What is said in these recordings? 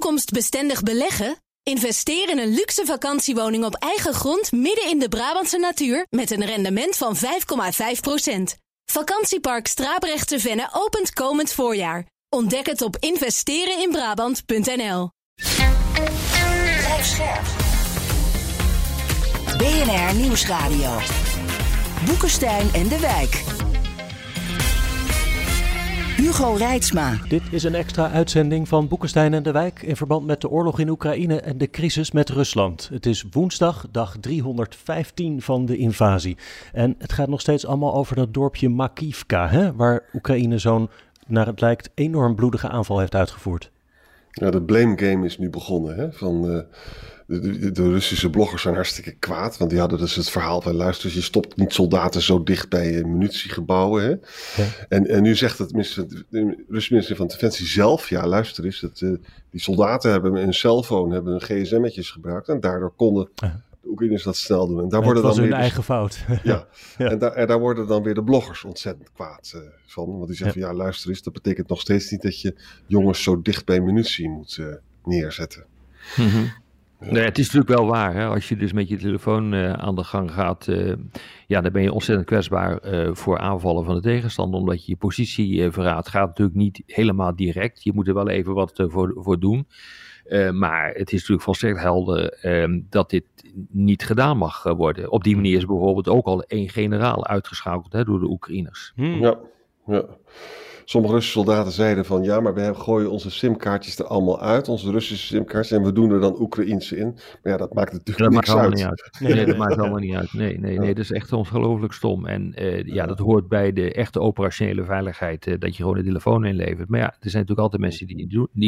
toekomstbestendig beleggen? Investeer in een luxe vakantiewoning op eigen grond midden in de Brabantse natuur met een rendement van 5,5%. Vakantiepark Strabrechtse Venne opent komend voorjaar. Ontdek het op investereninbrabant.nl. BNR Nieuwsradio. Boekenstein en de Wijk. Hugo Reitsma. Dit is een extra uitzending van Boekenstein en de Wijk in verband met de oorlog in Oekraïne en de crisis met Rusland. Het is woensdag, dag 315 van de invasie. En het gaat nog steeds allemaal over dat dorpje Makivka, hè, waar Oekraïne zo'n, naar het lijkt, enorm bloedige aanval heeft uitgevoerd. Ja, de blame game is nu begonnen. Hè? Van, uh, de, de, Russische bloggers zijn hartstikke kwaad. Want die hadden dus het verhaal van... luister, je stopt niet soldaten zo dicht bij munitiegebouwen. Hè? Ja. En, en nu zegt het minister, de Russische minister van Defensie zelf... ja, luister eens, dat, uh, die soldaten hebben een cellphone... hebben hun gsm'tjes gebruikt... en daardoor konden... Ja de Oekraïners dat snel doen. En daar worden was dan hun weer eigen fout. Ja, ja. En, daar, en, daar, worden dan weer de bloggers ontzettend kwaad uh, van. Want die zeggen ja. van ja, luister eens, dat betekent nog steeds niet dat je jongens zo dicht bij munitie moet uh, neerzetten. Mm -hmm. Ja. Nee, het is natuurlijk wel waar. Hè? Als je dus met je telefoon uh, aan de gang gaat, ja, dan ben je ontzettend kwetsbaar voor aanvallen van de tegenstander. Omdat je je positie verraadt. gaat natuurlijk niet helemaal direct. Je moet er wel even wat voor, voor doen. Uh, maar het is natuurlijk volstrekt helder uh, dat dit niet gedaan mag worden. Op die manier is bijvoorbeeld ook al één generaal uitgeschakeld hè, door de Oekraïners. Hmm. Ja, ja. Sommige Russische soldaten zeiden van ja, maar we gooien onze simkaartjes er allemaal uit, onze Russische simkaartjes, en we doen er dat Oekraïense in. Maar ja, dat maakt natuurlijk dat niks uit. Niet uit. Nee, nee, dat maakt allemaal niet uit. Nee, nee, nee, dat is echt ongelooflijk stom. En uh, ja, dat hoort bij de echte operationele veiligheid, uh, dat je gewoon de telefoon inlevert. Maar ja, er zijn natuurlijk altijd mensen die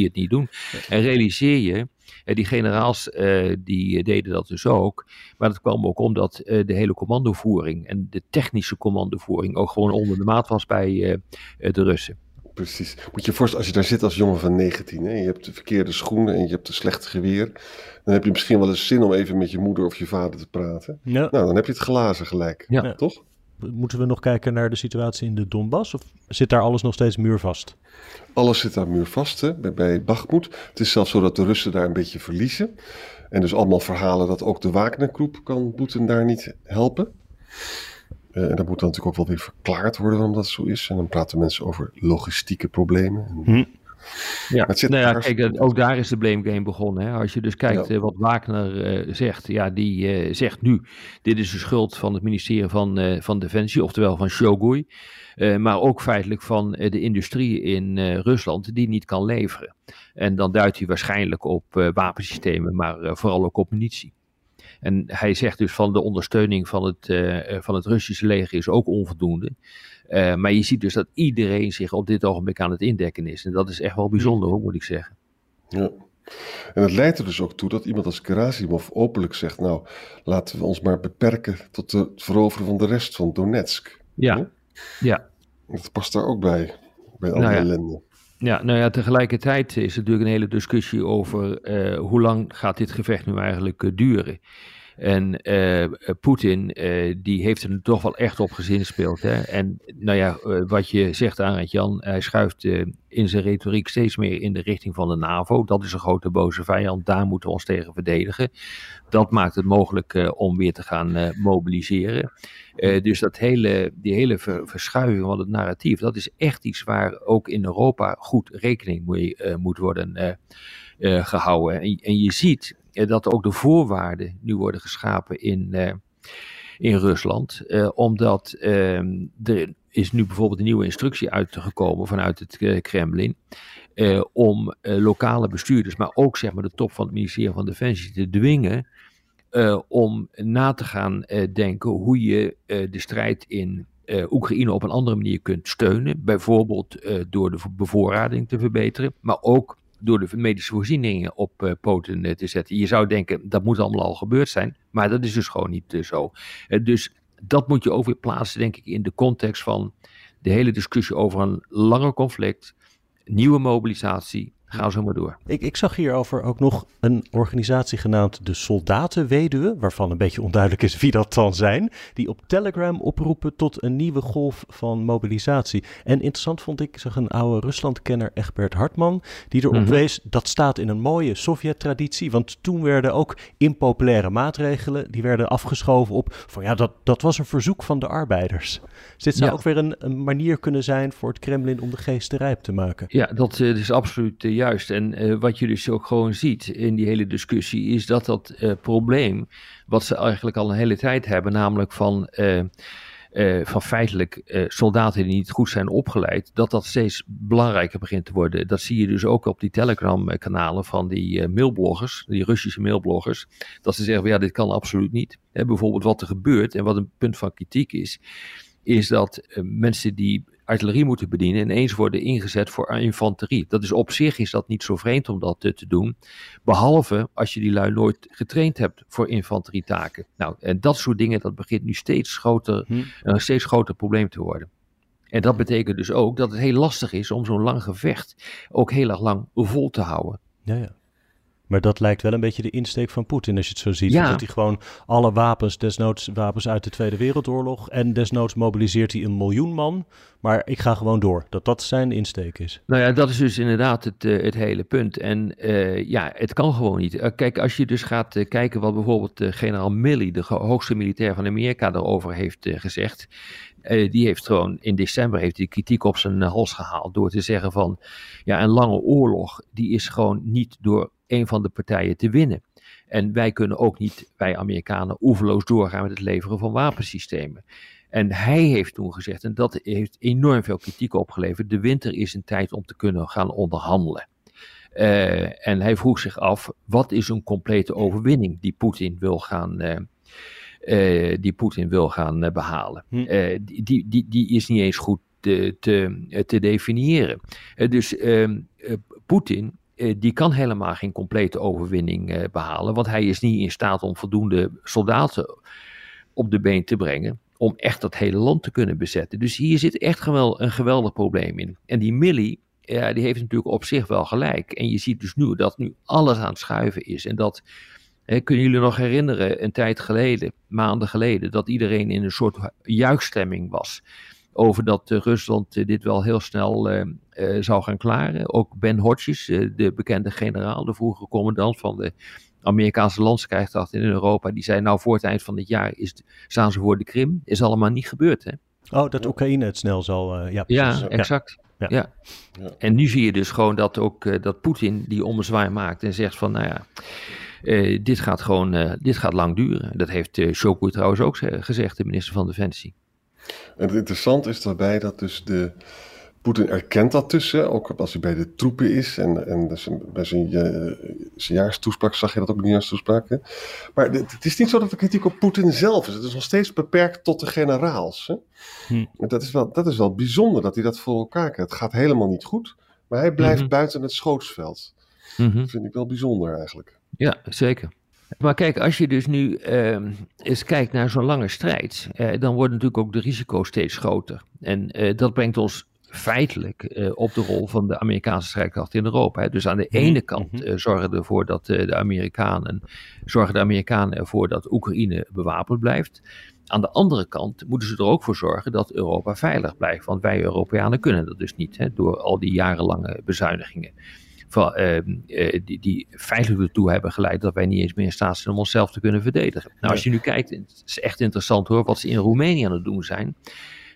het niet doen. En realiseer je, uh, die generaals die deden dat dus ook, maar dat kwam ook omdat de hele commandovoering en de technische commandovoering ook gewoon onder de maat was bij de Russen. Precies. Moet je je voorstellen, als je daar zit als jongen van 19, hè, je hebt de verkeerde schoenen en je hebt een slecht geweer, dan heb je misschien wel eens zin om even met je moeder of je vader te praten. Ja. Nou, dan heb je het glazen gelijk, ja. toch? Moeten we nog kijken naar de situatie in de Donbass of zit daar alles nog steeds muurvast? Alles zit daar muurvast, hè, bij, bij Bakhmut. Het is zelfs zo dat de Russen daar een beetje verliezen. En dus allemaal verhalen dat ook de Wagner-groep kan Poetin daar niet helpen. Uh, en dat moet dan natuurlijk ook wel weer verklaard worden waarom dat zo is. En dan praten mensen over logistieke problemen. En, hm. Ja, nou ja kijk, ook daar is de blame game begonnen. Hè. Als je dus kijkt ja. uh, wat Wagner uh, zegt, ja, die zegt nu: dit is de schuld van het ministerie van, van Defensie, oftewel van Shogui. maar ook feitelijk van de industrie in Rusland, die niet kan leveren. En dan duidt hij waarschijnlijk op wapensystemen, maar vooral ook op munitie. En hij zegt dus van de ondersteuning van het, van het Russische leger is ook onvoldoende. Uh, maar je ziet dus dat iedereen zich op dit ogenblik aan het indekken is. En dat is echt wel bijzonder, hoor, moet ik zeggen. Ja. En het leidt er dus ook toe dat iemand als Gerasimov openlijk zegt: Nou, laten we ons maar beperken tot het veroveren van de rest van Donetsk. Ja. Ja. Dat past daar ook bij, bij al die nou ja. ellende. Ja, nou ja, tegelijkertijd is er natuurlijk een hele discussie over uh, hoe lang gaat dit gevecht nu eigenlijk uh, duren. En uh, Poetin, uh, die heeft er toch wel echt op gezinspeeld. Hè? En nou ja, uh, wat je zegt, Arend Jan, hij schuift in zijn retoriek steeds meer in de richting van de NAVO. Dat is een grote boze vijand, daar moeten we ons tegen verdedigen. Dat maakt het mogelijk om weer te gaan mobiliseren. dus dat hele, die hele ver, verschuiving van het narratief, dat is echt iets waar ook in Europa goed rekening mee moet worden gehouden. En, en je ziet dat ook de voorwaarden nu worden geschapen in, uh, in Rusland. Uh, omdat uh, er is nu bijvoorbeeld een nieuwe instructie uitgekomen vanuit het Kremlin. om lokale bestuurders, maar ook zeg maar, de top van het ministerie van Defensie te dwingen. om na te gaan denken hoe je de strijd in Oekraïne op een andere manier kunt steunen. Bijvoorbeeld door de bevoorrading te verbeteren, maar ook door de medische voorzieningen op uh, poten uh, te zetten. Je zou denken, dat moet allemaal al gebeurd zijn, maar dat is dus gewoon niet uh, zo. dus dat moet je ook weer plaatsen, denk ik, in de context van de hele discussie over een langer conflict, nieuwe mobilisatie, Ga zo maar door. Ik, ik zag hierover ook nog een organisatie genaamd de Soldatenweduwe, waarvan een beetje onduidelijk is wie dat dan zijn, die op Telegram oproepen tot een nieuwe golf van mobilisatie. En interessant vond ik, zag een oude Ruslandkenner Egbert Hartman, die erop mm wees, dat staat in een mooie Sovjet-traditie, want toen werden ook impopulaire maatregelen, die werden afgeschoven op, van ja, dat, dat was een verzoek van de arbeiders. Dus dit zou ook weer een, een, manier kunnen zijn voor het Kremlin om de geest rijp te maken. Ja, dat uh, is absoluut uh, juist. En uh, wat je dus ook gewoon ziet in die hele discussie, is dat dat probleem, wat ze eigenlijk al een hele tijd hebben, namelijk van. van feitelijk soldaten die niet goed zijn opgeleid, dat dat steeds belangrijker begint te worden. Dat zie je dus ook op die Telegram-kanalen van die mailbloggers, die Russische mailbloggers, dat ze zeggen: ja, dit kan absoluut niet. bijvoorbeeld wat er gebeurt en wat een punt van kritiek is, is dat mensen die artillerie moeten bedienen ineens worden ingezet voor infanterie. Dat is op zich is dat niet zo vreemd om dat te, te doen, behalve als je die lui nooit getraind hebt voor infanterietaken. Nou, en dat soort dingen, dat begint nu steeds groter, hm. een steeds groter probleem te worden. En dat betekent dus ook dat het heel lastig is om zo'n lang gevecht ook heel erg lang vol te houden. Ja, ja. Maar dat lijkt wel een beetje de insteek van Poetin als je het zo ziet. Dat hij gewoon alle wapens, desnoods wapens uit de Tweede Wereldoorlog. En desnoods mobiliseert hij een miljoen man. Maar ik ga gewoon door. Dat dat zijn insteek is. Nou ja, dat is dus inderdaad het, uh, het hele punt. En uh, ja, het kan gewoon niet. Uh, kijk, als je dus gaat kijken wat bijvoorbeeld generaal Milley, de hoogste militair van Amerika, daarover heeft gezegd. die heeft gewoon in december heeft hij kritiek op zijn hals gehaald door te zeggen van ja, een lange oorlog die is gewoon niet door een van de partijen te winnen. En wij kunnen ook niet, wij Amerikanen, oeverloos doorgaan met het leveren van wapensystemen. En hij heeft toen gezegd, en dat heeft enorm veel kritiek opgeleverd, de winter is een tijd om te kunnen gaan onderhandelen. Uh, en hij vroeg zich af, wat is een complete overwinning die Poetin wil gaan, uh, uh, die Poetin wil gaan behalen? Hm. die, die, die is niet eens goed te, te, te definiëren. dus ehm, Poetin eh, die kan helemaal geen complete overwinning eh, behalen, want hij is niet in staat om voldoende soldaten op de been te brengen om echt dat hele land te kunnen bezetten. Dus hier zit echt wel een geweldig probleem in. En die Millie, ja, die heeft natuurlijk op zich wel gelijk. En je ziet dus nu dat nu alles aan het schuiven is. En dat, kunnen jullie nog herinneren, een tijd geleden, maanden geleden, dat iedereen in een soort juichstemming was over dat uh, Rusland uh, dit wel heel snel uh, zou gaan klaren. Ook Ben Hodges, de bekende generaal, de vroegere commandant van de Amerikaanse landskrijgskracht in Europa, die zei nou voor het eind van dit jaar is, staan ze voor de Krim. Is allemaal niet gebeurd hè. Oh, dat Oekraïne het snel zal... ja, ja, exact. Ja. Ja. ja. En nu zie je dus gewoon dat ook dat Poetin die ommezwaai maakt en zegt van nou ja, dit gaat gewoon, dit gaat lang duren. Dat heeft uh, Shoku trouwens ook gezegd, de minister van Defensie. En het interessante is daarbij dat dus de. Poetin erkent dat tussen, ook als hij bij de troepen is. En, en bij zijn, uh, zijn jaarstoespraak zag je dat ook in de jaarstoespraak. Hè? Maar het, is niet zo dat de kritiek op Poetin zelf is. Het is nog steeds beperkt tot de generaals. Hè? Hm. Dat, is wel, dat is wel bijzonder dat hij dat voor elkaar krijgt. Het gaat helemaal niet goed, maar hij blijft mhm. buiten het schootsveld. Mhm. Dat vind ik wel bijzonder eigenlijk. Ja, zeker. Maar kijk, als je dus nu uh, eens kijkt naar zo'n lange strijd, uh, dan worden natuurlijk ook de risico's steeds groter. En uh, dat brengt ons feitelijk uh, op de rol van de Amerikaanse strijdkracht in Europa. Hè. Dus aan de mhm, ene kant uh, zorgen ervoor dat de Amerikanen zorgen de Amerikanen ervoor dat Oekraïne bewapend blijft. Aan de andere kant moeten ze er ook voor zorgen dat Europa veilig blijft. Want wij Europeanen kunnen dat dus niet, hè, door al die jarenlange bezuinigingen van, ehm, uh, die, die feitelijk ertoe hebben geleid dat wij niet eens meer in staat zijn om onszelf te kunnen verdedigen. Nou, als je nu kijkt, het is echt interessant hoor, wat ze in Roemenië aan het doen zijn.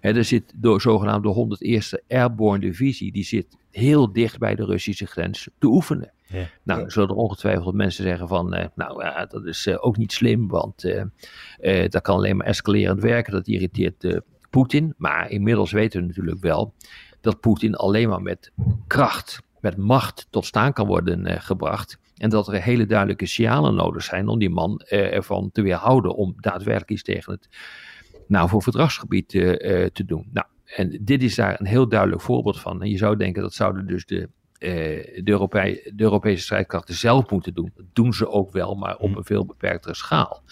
er zit de zogenaamde 101e Airborne Divisie, die zit heel dicht bij de Russische grens te oefenen. Ja. Nou, ja. zullen er ongetwijfeld mensen zeggen van, uh, nou ja, dat is uh, ook niet slim, want dat kan alleen maar escalerend werken, dat irriteert Poetin. Maar inmiddels weten we natuurlijk wel dat Poetin alleen maar met kracht met macht tot staan kan worden uh, gebracht. En dat er hele duidelijke signalen nodig zijn om die man uh, ervan te weerhouden om daadwerkelijk iets tegen het nou, voor verdragsgebied uh, te doen. Nou, en dit is daar een heel duidelijk voorbeeld van. En je zou denken dat zouden dus de, de, de Europese strijdkrachten zelf moeten doen. Dat doen ze ook wel, maar op een veel beperktere schaal.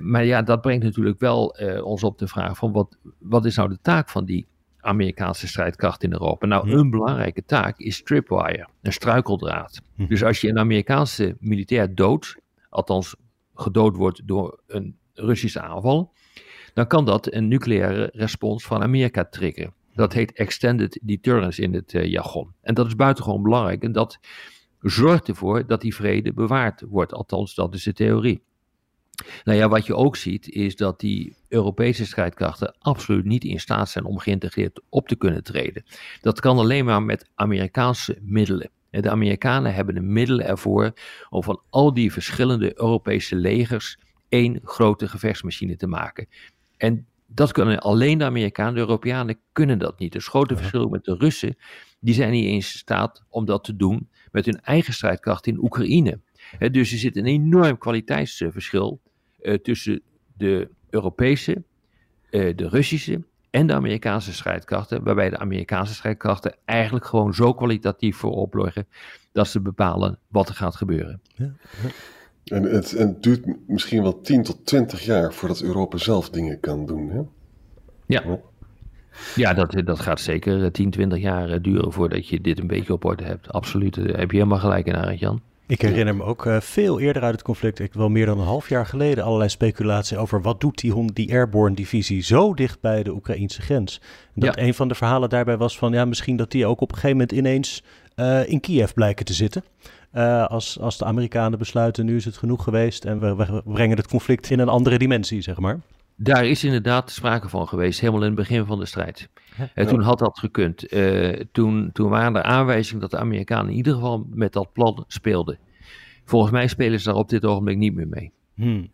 maar ja, dat brengt natuurlijk wel ons op de vraag van wat, wat is nou de taak van die Amerikaanse strijdkrachten in Europa. Nou, een belangrijke taak is tripwire, een struikeldraad. Dus als je een Amerikaanse militair doodt, althans gedood wordt door een Russische aanval, dan kan dat een nucleaire respons van Amerika triggeren. Dat heet extended deterrence in het uh, jargon. En dat is buitengewoon belangrijk en dat zorgt ervoor dat die vrede bewaard wordt. Althans, dat is de theorie. Nou ja, wat je ook ziet is dat die Europese strijdkrachten absoluut niet in staat zijn om geïntegreerd op te kunnen treden. Dat kan alleen maar met Amerikaanse middelen. De Amerikanen hebben de middelen ervoor om van al die verschillende Europese legers één grote gevechtsmachine te maken. En dat kunnen alleen de Amerikanen, de Europeanen kunnen dat niet. Het grote verschil met de Russen, die zijn niet eens in staat om dat te doen met hun eigen strijdkracht in Oekraïne. dus er zit een enorm kwaliteitsverschil tussen de Europese, uh, de Russische en de Amerikaanse strijdkrachten, waarbij de Amerikaanse strijdkrachten eigenlijk gewoon zo kwalitatief voor opleggen dat ze bepalen wat er gaat gebeuren. Ja, ja. En het, en het, duurt misschien wel 10 tot 20 jaar voordat Europa zelf dingen kan doen. Hè? Ja. Ja, dat, dat gaat zeker 10, 20 jaar duren voordat je dit een beetje op orde hebt. Absoluut. Daar heb je helemaal gelijk in, Arend Jan. Ik herinner me ook uh, veel eerder uit het conflict, ik wel meer dan een half jaar geleden, allerlei speculatie over wat doet die, die airborne divisie zo dicht bij de Oekraïnse grens. En dat ja. een van de verhalen daarbij was van ja, misschien dat die ook op een gegeven moment ineens uh, in Kiev blijken te zitten. Uh, als, als de Amerikanen besluiten, nu is het genoeg geweest en we, we brengen het conflict in een andere dimensie, zeg maar. Daar is inderdaad sprake van geweest, helemaal in het begin van de strijd. Ja. En toen had dat gekund. Uh, toen, toen waren er aanwijzingen dat de Amerikanen in ieder geval met dat plan speelden. Volgens mij spelen ze daar op dit ogenblik niet meer mee. Hmm.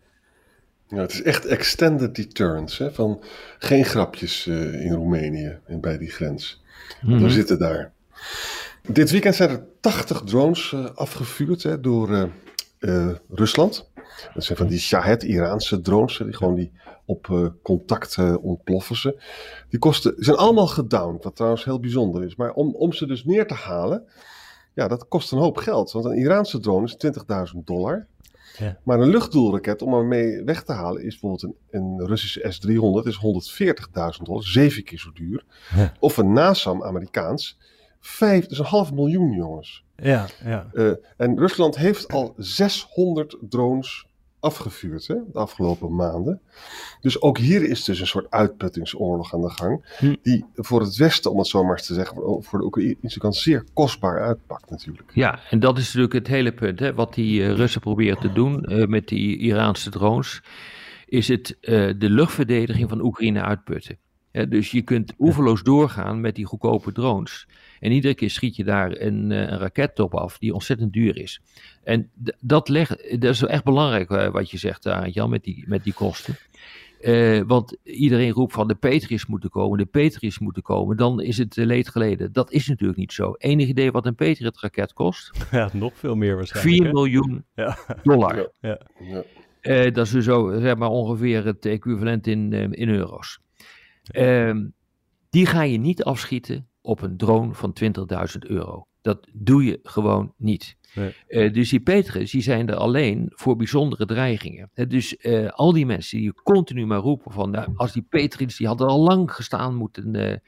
Ja, het is echt extended deterrence, hè? van geen grapjes uh, in Roemenië en bij die grens. -hmm. We zitten daar. Dit weekend zijn er 80 drones uh, afgevuurd hè, door uh, Rusland. Dat zijn van die Shahed-Iraanse drones, die gewoon die op uh, contact uh, ontploffen ze. Die kosten, zijn allemaal gedowned, wat trouwens heel bijzonder is. Maar om, om ze dus neer te halen, ja, dat kost een hoop geld. Want een Iraanse drone is 20.000 dollar. Ja. Maar een luchtdoelraket om ermee weg te halen is bijvoorbeeld een, een Russische S-300 is 140.000 dollar, zeven keer zo duur. Ja. Of een NASAM Amerikaans, vijf, dat is een half miljoen jongens. Ja, ja. Uh, en Rusland heeft al 600 drones afgevuurd hè, de afgelopen maanden. Dus ook hier is dus een soort uitputtingsoorlog aan de gang. Hm. Die voor het Westen, om het zo maar eens te zeggen, voor de Oekraïnse kant zeer kostbaar uitpakt natuurlijk. Ja, en dat is natuurlijk het hele punt. Hè, wat die uh, Russen proberen te doen uh, met die Iraanse drones. Is het uh, de luchtverdediging van Oekraïne uitputten. Ja, dus je kunt oeverloos doorgaan met die goedkope drones. En iedere keer schiet je daar een, een rakettop af die ontzettend duur is. En dat, leg, dat is echt belangrijk uh, wat je zegt, uh, Jan, met die, met die kosten. Uh, want iedereen roept van de Petris moeten komen, de Petris moeten komen, dan is het leed geleden. Dat is natuurlijk niet zo. Enig idee wat een Patriot-raket kost? Ja, nog veel meer waarschijnlijk. 4 miljoen ja. dollar. Ja. Ja. dat is dus zo, zeg maar ongeveer het equivalent in, in euro's. Ehm, die ga je niet afschieten op een drone van 20.000 euro. Dat doe je gewoon niet. Nee. Uh, dus die Petrus, die zijn er alleen voor bijzondere dreigingen. Dus uh, al die mensen die continu maar roepen van, nou, als die Petrus, die hadden al lang gestaan moeten,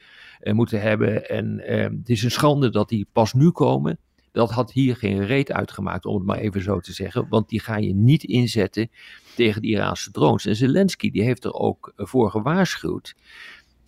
moeten hebben. En het is een schande dat die pas nu komen. Dat had hier geen reet uitgemaakt, om het maar even zo te zeggen. Want die ga je niet inzetten tegen de Iraanse drones. En Zelensky die heeft er ook voor gewaarschuwd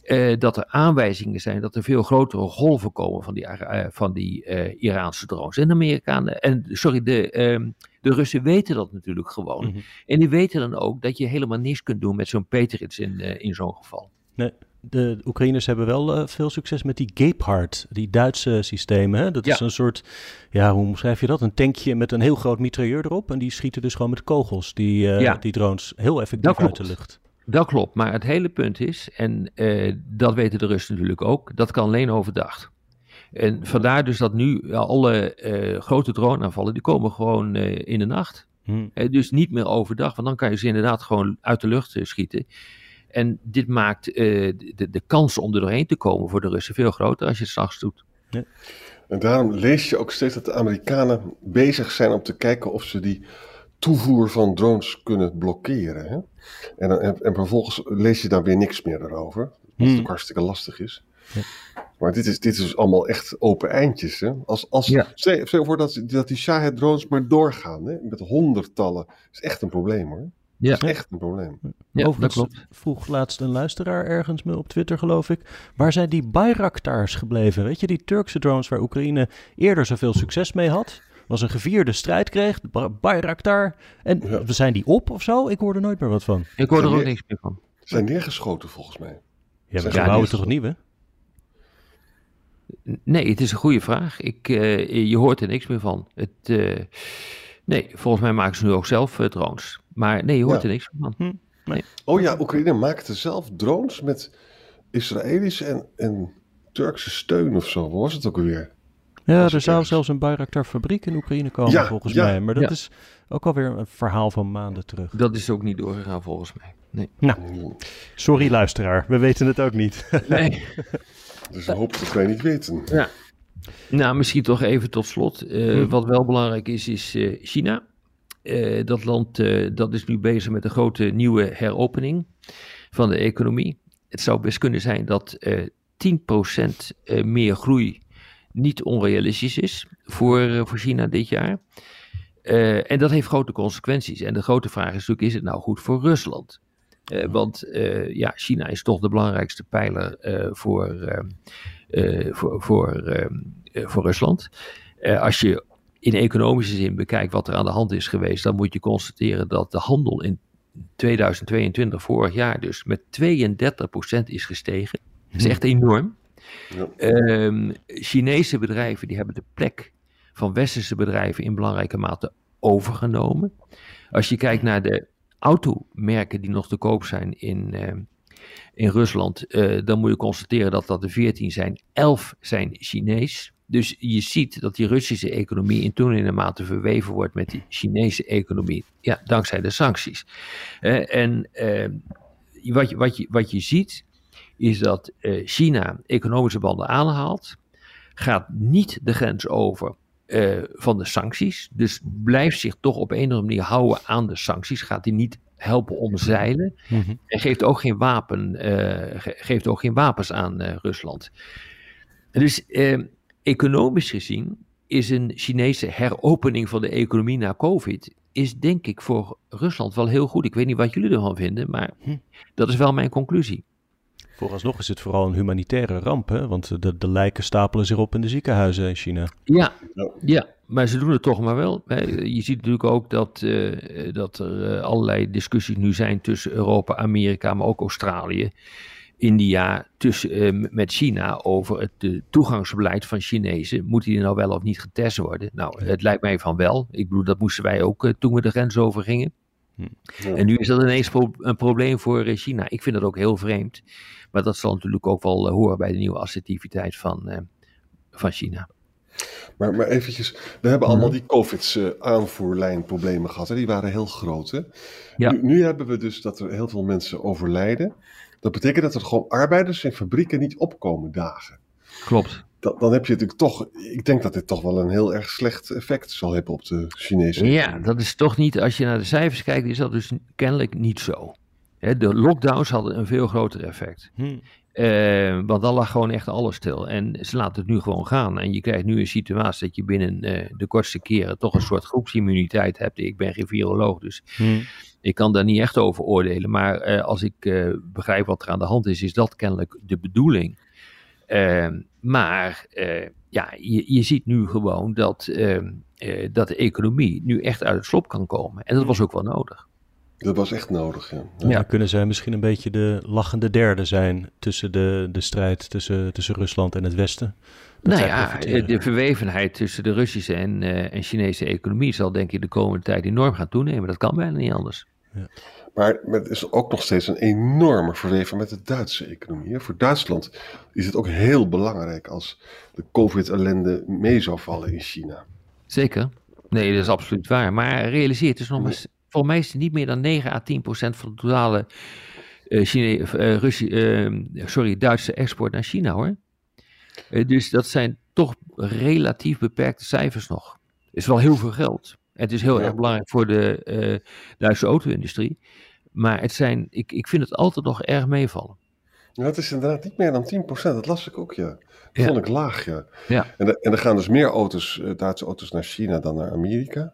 uh, dat er aanwijzingen zijn dat er veel grotere golven komen van die, uh, van die uh, Iraanse drones. En de Amerikanen, en sorry, de, ehm, de Russen weten dat natuurlijk gewoon. Mm -hmm. En die weten dan ook dat je helemaal niks kunt doen met zo'n Patriots in, in zo'n geval. Nee. De Oekraïners hebben wel veel succes met die Gepard, die Duitse systemen. Hè? Dat ja. is een soort, ja, hoe omschrijf je dat? Een tankje met een heel groot mitrailleur erop. En die schieten dus gewoon met kogels, die, ja. die drones, heel effectief uit de lucht. Dat klopt, maar het hele punt is, en uh, dat weten de Russen natuurlijk ook, dat kan alleen overdag. En vandaar dus dat nu alle grote droneaanvallen, die komen gewoon in de nacht. Hmm. dus niet meer overdag, want dan kan je ze inderdaad gewoon uit de lucht schieten. En dit maakt de, de kans om er doorheen te komen voor de Russen veel groter als je het s'nachts doet. Ja. En daarom lees je ook steeds dat de Amerikanen bezig zijn om te kijken of ze die toevoer van drones kunnen blokkeren. Hè? En, en, en, vervolgens lees je daar weer niks meer erover, wat hmm. ook hartstikke lastig is. Maar dit is, dit is allemaal echt open eindjes. Hè? Als, als, Ja. stel, stel je voor dat, dat die Shahed drones maar doorgaan. Hè? Met honderdtallen. Dat is echt een probleem hoor. Ja, Dat is echt een probleem. ja dat Overigens klopt. vroeg laatst een luisteraar ergens me op Twitter, geloof ik. Waar zijn die Bayraktars gebleven? Weet je, die Turkse drones waar Oekraïne eerder zoveel succes mee had? Was een gevierde strijd kreeg, Bayraktar. En Ja. zijn die op of zo? Ik hoor er nooit meer wat van. Ik hoor er ook niks meer van. Ze zijn neergeschoten volgens mij. Ja, maar Zijn ze die bouwen toch nieuwe? Nee, het is een goede vraag. Ik, eh, je hoort er niks meer van. Het, eh, nee, volgens mij maken ze nu ook zelf eh, drones. Maar nee, je hoort Ja. er niks van. Oh ja, Oekraïne maakte zelf drones met Israëlische en, en Turkse steun of zo. Wat was het ook alweer? Ja, er zou ergens? zelfs een Bayraktar fabriek in Oekraïne komen Ja, volgens ja, mij. Maar dat ja. is ook alweer een verhaal van maanden terug. Dat is ook niet doorgegaan volgens mij. Nee. Sorry luisteraar, we weten het ook niet. nee. Dus een hoop dat wij niet weten. Ja. Nou, misschien toch even tot slot. Eh, Hm. Wat wel belangrijk is, is eh, China. Eh, dat land dat is nu bezig met een grote nieuwe heropening van de economie. Het zou best kunnen zijn dat eh 10% eh, meer groei niet onrealistisch is voor, voor China dit jaar. En dat heeft grote consequenties. En de grote vraag is natuurlijk, is het nou goed voor Rusland? Want ja, China is toch de belangrijkste pijler voor, voor, voor, eh, eh, voor Rusland. Eh, als je in economische zin bekijkt wat er aan de hand is geweest, dan moet je constateren dat de handel in 2022, vorig jaar dus, met 32% is gestegen. Dat is echt enorm. Ja. Ehm, Chinese bedrijven die hebben de plek van westerse bedrijven in belangrijke mate overgenomen. Als je kijkt naar de automerken die nog te koop zijn in, ehm, in Rusland, eh, dan moet je constateren dat dat er 14 zijn. 11 zijn Chinees. Dus je ziet dat die Russische economie in toenemende mate verweven wordt met die Chinese economie. Ja, dankzij de sancties. Eh, en eh, wat, je, wat, je, wat je ziet is dat China economische banden aanhaalt, gaat niet de grens over eh, van de sancties. Dus blijft zich toch op een of andere manier houden aan de sancties. Gaat die niet helpen omzeilen. Mhm. En geeft ook geen, wapen, eh, ge- geeft ook geen wapens aan eh, Rusland. Dus eh, economisch gezien is een Chinese heropening van de economie na COVID, is denk ik voor Rusland wel heel goed. Ik weet niet wat jullie ervan vinden, maar Hm. dat is wel mijn conclusie. Vooralsnog is het vooral een humanitaire ramp, hè? want de, de lijken stapelen zich op in de ziekenhuizen in China. Ja, Ja. Maar ze doen het toch maar wel. hè. Je ziet natuurlijk ook dat, eh, dat er eh, allerlei discussies nu zijn tussen Europa, Amerika, maar ook Australië, India, tussen, eh, met China over het toegangsbeleid van Chinezen. Moet die nou wel of niet getest worden? Nou, het lijkt mij van wel. Ik bedoel, dat moesten wij ook toen we de grens over gingen. Ja. En nu is dat ineens pro- een probleem voor China. Ik vind dat ook heel vreemd. Maar dat zal natuurlijk ook wel horen bij de nieuwe assertiviteit van, eh, van China. Maar, maar eventjes, we hebben allemaal die COVID-aanvoerlijnproblemen gehad. Hè? Die waren heel groot. Hè? Ja. Nu, nu hebben we dus dat er heel veel mensen overlijden. Dat betekent dat er gewoon arbeiders in fabrieken niet opkomen dagen. Klopt. Dan, dan heb je natuurlijk toch, ik denk dat dit toch wel een heel erg slecht effect zal hebben op de Chinese. Ja, dat is toch niet, als je naar de cijfers kijkt, is dat dus kennelijk niet zo. Hè, de lockdowns hadden een veel groter effect. Hm. Eh, want dan lag gewoon echt alles stil. En ze laten het nu gewoon gaan. En je krijgt nu een situatie dat je binnen eh, de kortste keren toch een soort groepsimmuniteit hebt. Ik ben geen viroloog, dus Hm. ik kan daar niet echt over oordelen. Maar eh, als ik begrijp wat er aan de hand is, is dat kennelijk de bedoeling. Eh, maar ja, je, je ziet nu gewoon dat, eh, eh, dat de economie nu echt uit het slop kan komen. En dat was ook wel nodig. Dat was echt nodig. Ja. Ja. Dan kunnen zij misschien een beetje de lachende derde zijn tussen de, de strijd tussen, tussen Rusland en het Westen. Dat nou ja, profiteren. de verwevenheid tussen de Russische en, eh, en Chinese economie zal denk ik de komende tijd enorm gaan toenemen. Dat kan bijna niet anders. Maar het is ook nog steeds een enorme verweven met de Duitse economie. hè. Voor Duitsland is het ook heel belangrijk als de COVID-ellende mee zou vallen in China. Zeker. Nee, dat is absoluut waar. Maar realiseer het is nog maar, volgens mij is het niet meer dan 9 à 10 procent van de totale Chine, Russie, eh, sorry, Duitse export naar China hoor. Dus dat zijn toch relatief beperkte cijfers nog. is wel heel veel geld. Het is heel Ja. erg belangrijk voor de Duitse auto-industrie. Maar het zijn, ik, ik vind het altijd nog erg meevallen. Ja, het is inderdaad niet meer dan 10%. Dat las ik ook, ja. Dat Ja. vond ik laag, ja. Ja. En, er- en er gaan dus meer auto's, Duitse auto's naar China dan naar Amerika.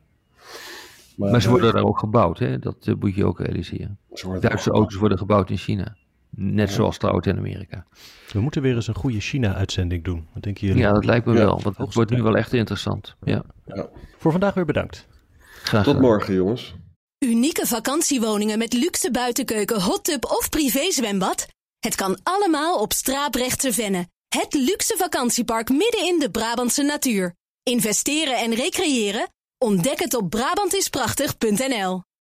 Maar ze eh, worden daar ook gebouwd, hè? dat eh, moet je ook realiseren. Duitse ook- auto's worden gebouwd in China. Net zoals trouwens in Amerika. We moeten weer eens een goede China-uitzending doen. Wat denken jullie? Ja, dat lijkt me Ja, wel, want het wordt nu wel echt interessant. Ja, Ja. Voor vandaag weer bedankt. graag Tot morgen, jongens. Unieke vakantiewoningen met luxe buitenkeuken, hot tub of privézwembad? Het kan allemaal op Straaprechtse Venne. Het luxe vakantiepark midden in de Brabantse natuur. Investeren en recreëren? Ontdek het op Brabantisprachtig.nl